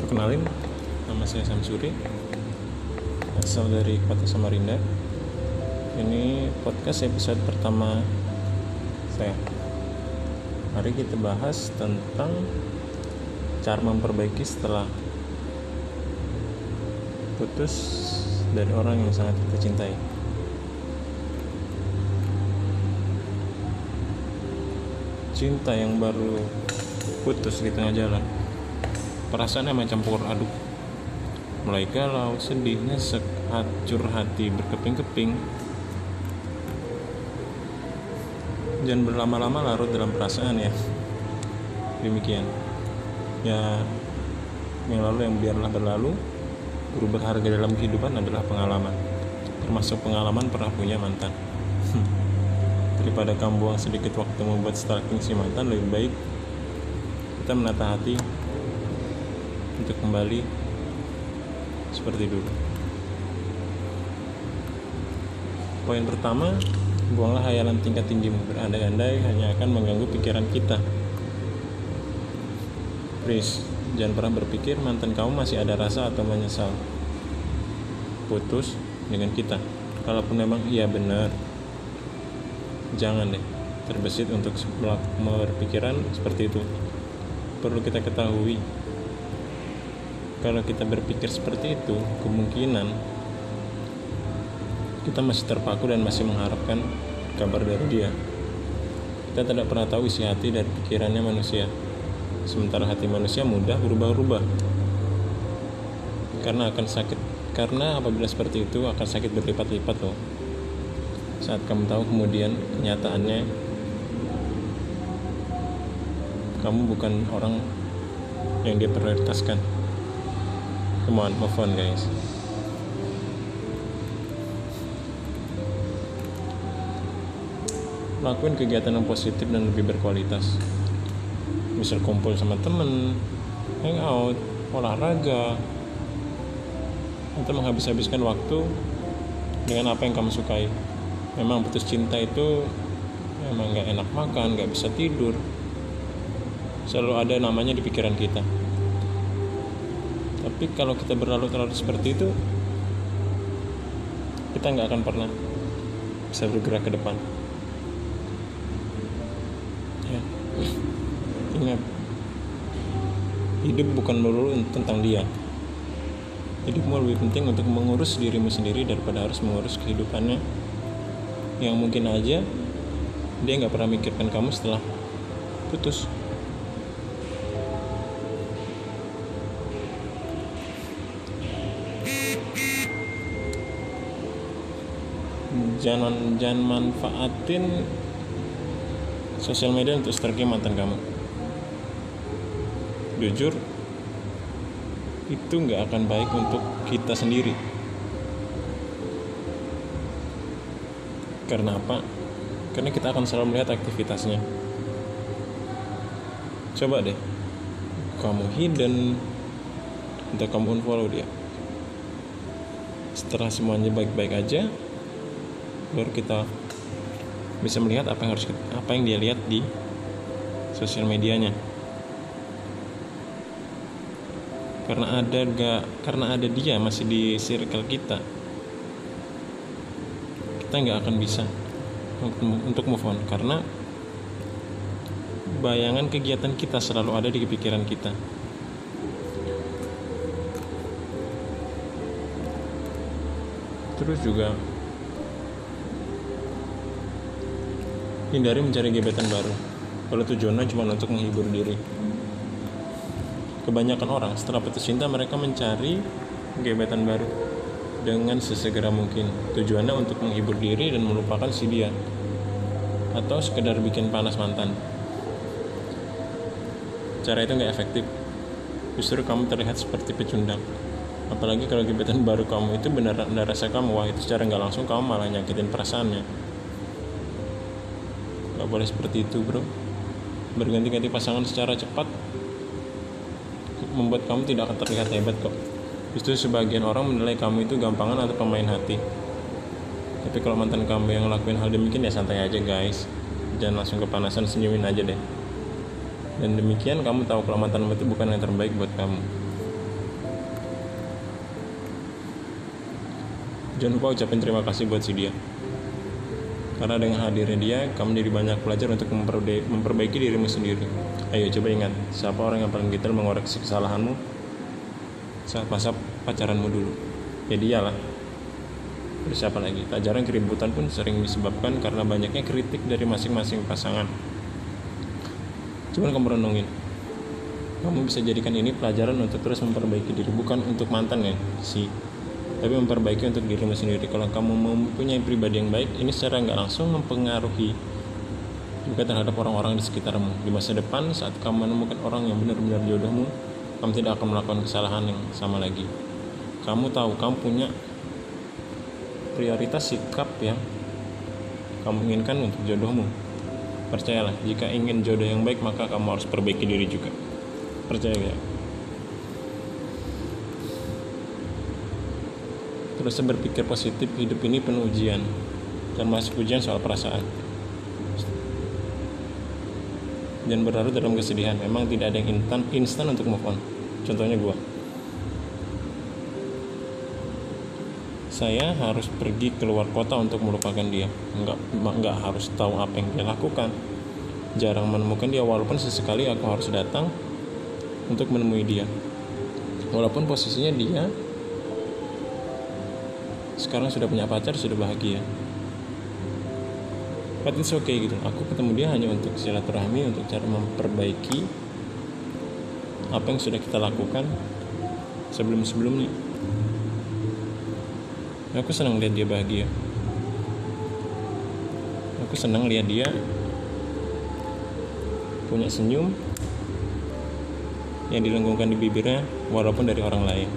Perkenalin, nama saya Samsuri Asal dari kota Samarinda. Ini podcast episode pertama saya. Mari kita bahas tentang Cara memperbaiki setelah Putus dari orang yang sangat kita cintai Cinta yang baru putus di tengah jalan. Perasaannya macam campur aduk. Mulai galau, sedih, nyesek, hancur hati, berkeping-keping. Dan berlama-lama larut dalam perasaan ya. Demikian. Ya yang lalu yang biarlah berlalu berubah harga dalam kehidupan adalah pengalaman. Termasuk pengalaman pernah punya mantan daripada kamu buang sedikit waktu membuat stalking si mantan lebih baik kita menata hati untuk kembali seperti dulu. Poin pertama, buanglah hayalan tingkat tinggimu. Berandai-andai hanya akan mengganggu pikiran kita. Please, jangan pernah berpikir mantan kamu masih ada rasa atau menyesal. Putus dengan kita. Kalaupun memang iya benar, jangan deh terbesit untuk berpikiran seperti itu. Perlu kita ketahui kalau kita berpikir seperti itu kemungkinan kita masih terpaku dan masih mengharapkan kabar dari dia. Kita tidak pernah tahu isi hati dari pikirannya manusia. Sementara hati manusia mudah berubah-ubah. Karena akan sakit karena apabila seperti itu akan sakit berlipat-lipat loh saat kamu tahu kemudian kenyataannya kamu bukan orang yang dia prioritaskan. Come on move on guys. Lakuin kegiatan yang positif dan lebih berkualitas. Misal kumpul sama temen hangout olahraga. Atau menghabis-habiskan waktu dengan apa yang kamu sukai memang putus cinta itu memang gak enak makan gak bisa tidur. Selalu ada namanya di pikiran kita. Tapi kalau kita berlarut-larut seperti itu kita nggak akan pernah bisa bergerak ke depan. Ya. Ingat hidup bukan melulu tentang dia. Hidupmu lebih penting untuk mengurus dirimu sendiri daripada harus mengurus kehidupannya yang mungkin aja dia nggak pernah mikirkan kamu setelah putus. Jangan jangan manfaatin sosial media untuk stalking mantan kamu. Jujur itu nggak akan baik untuk kita sendiri karena apa? Karena kita akan selalu melihat aktivitasnya. Coba deh kamu hidden atau kamu unfollow dia. Setelah semuanya baik-baik aja baru kita bisa melihat apa yang harus kita, apa yang dia lihat di sosial medianya. Karena ada gak karena ada dia masih di circle kita kita nggak akan bisa untuk move on. Karena bayangan kegiatan kita selalu ada di pikiran kita. Terus juga hindari mencari gebetan baru. Kalau tujuannya cuma untuk menghibur diri. Kebanyakan orang setelah putus cinta mereka mencari gebetan baru dengan sesegera mungkin. Tujuannya untuk menghibur diri dan melupakan si dia. Atau sekedar bikin panas mantan. Cara itu nggak efektif. Justru kamu terlihat seperti pecundang. Apalagi kalau gebetan baru kamu itu benar benar rasa kamu. Wah itu secara nggak langsung kamu malah nyakitin perasaannya. Gak boleh seperti itu bro. Berganti-ganti pasangan secara cepat Membuat kamu tidak akan terlihat hebat kok Justru sebagian orang menilai kamu itu gampangan atau pemain hati. Tapi kalau mantan kamu yang ngelakuin hal demikian ya santai aja guys. Jangan langsung kepanasan senyumin aja deh. Dan demikian kamu tahu kalau mantanmu itu bukan yang terbaik buat kamu. Jangan lupa ucapin terima kasih buat si dia. Karena dengan hadirnya dia kamu jadi banyak belajar untuk memperbaiki dirimu sendiri. Ayo coba ingat siapa orang yang paling detail mengoreksi kesalahanmu saat masa pacaranmu dulu ya dialah terus siapa lagi tak jarang keributan pun sering disebabkan karena banyaknya kritik dari masing-masing pasangan Cuman kamu renungin. Kamu bisa jadikan ini pelajaran untuk terus memperbaiki diri, bukan untuk mantan ya, si tapi memperbaiki untuk dirimu sendiri. Kalau kamu mempunyai pribadi yang baik, ini secara nggak langsung mempengaruhi juga terhadap orang-orang di sekitarmu. Di masa depan, saat kamu menemukan orang yang benar-benar jodohmu, kamu tidak akan melakukan kesalahan yang sama lagi. Kamu tahu kamu punya prioritas sikap yang kamu inginkan untuk jodohmu Percayalah, jika ingin jodoh yang baik maka kamu harus perbaiki diri juga. Percaya ya. Terus berpikir positif, hidup ini penuh ujian. Termasuk ujian soal perasaan. Dan berlarut dalam kesedihan. Memang tidak ada yang instan, instan untuk move on. Contohnya gue. saya harus pergi keluar kota untuk melupakan dia nggak nggak harus tahu apa yang dia lakukan jarang menemukan dia walaupun sesekali aku harus datang untuk menemui dia walaupun posisinya dia sekarang sudah punya pacar sudah bahagia but it's okay gitu. Aku ketemu dia hanya untuk silaturahmi untuk cara memperbaiki apa yang sudah kita lakukan sebelum-sebelumnya. Aku senang lihat dia bahagia. Aku senang lihat dia punya senyum yang dilenggungkan di bibirnya walaupun dari orang lain.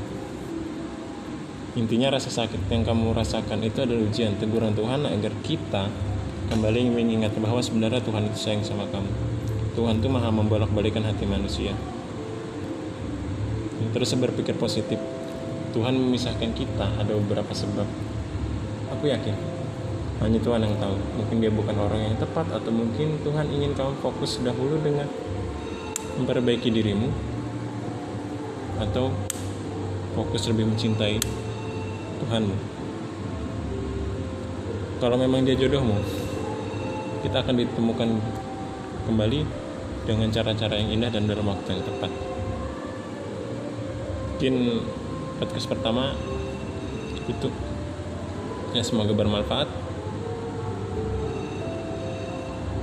Intinya rasa sakit yang kamu rasakan itu adalah ujian teguran Tuhan agar kita kembali mengingat bahwa sebenarnya Tuhan itu sayang sama kamu. Tuhan itu maha membolak-balikan hati manusia. Terus berpikir positif Tuhan memisahkan kita ada beberapa sebab. Aku yakin hanya Tuhan yang tahu. Mungkin dia bukan orang yang tepat atau mungkin Tuhan ingin kamu fokus dahulu dengan memperbaiki dirimu atau fokus lebih mencintai Tuhanmu. Kalau memang dia jodohmu kita akan ditemukan kembali dengan cara-cara yang indah dan dalam waktu yang tepat. Mungkin podcast pertama itu. Ya semoga bermanfaat.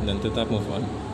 Dan tetap move on